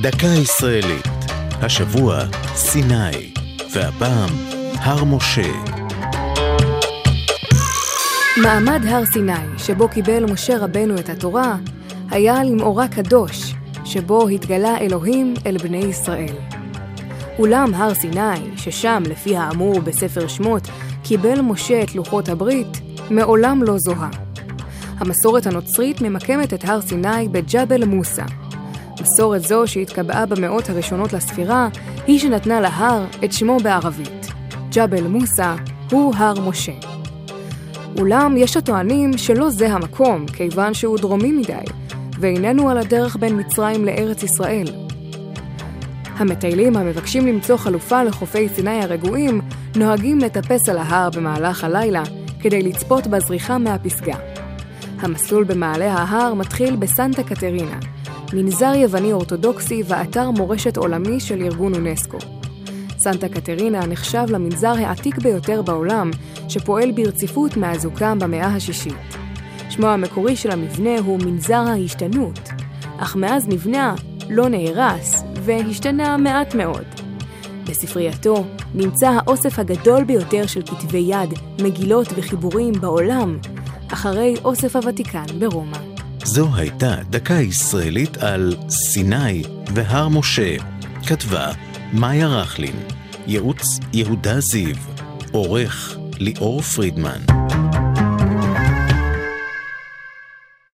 דקה ישראלית. השבוע סיני, והפעם הר משה. מעמד הר סיני, שבו קיבל משה רבנו את התורה, היה למאורע קדוש, שבו התגלה אלוהים אל בני ישראל. אולם הר סיני, ששם, לפי האמור בספר שמות, קיבל משה את לוחות הברית, מעולם לא זוהה. המסורת הנוצרית ממקמת את הר סיני בג'בל מוסא. מסורת זו, שהתקבעה במאות הראשונות לספירה, היא שנתנה להר את שמו בערבית. ג'בל מוסא הוא הר משה. אולם יש הטוענים שלא זה המקום, כיוון שהוא דרומי מדי, ואיננו על הדרך בין מצרים לארץ ישראל. המטיילים המבקשים למצוא חלופה לחופי סיני הרגועים, נוהגים לטפס על ההר במהלך הלילה, כדי לצפות בזריחה מהפסגה. המסלול במעלה ההר מתחיל בסנטה קטרינה, מנזר יווני אורתודוקסי ואתר מורשת עולמי של ארגון אונסקו. סנטה קטרינה נחשב למנזר העתיק ביותר בעולם, שפועל ברציפות מאז הוקם במאה השישית. שמו המקורי של המבנה הוא מנזר ההשתנות, אך מאז נבנה לא נהרס והשתנה מעט מאוד. בספרייתו נמצא האוסף הגדול ביותר של כתבי יד, מגילות וחיבורים בעולם, אחרי אוסף הוותיקן ברומא. זו הייתה דקה ישראלית על סיני והר משה. כתבה מאיה רכלין, ייעוץ יהודה זיו, עורך ליאור פרידמן.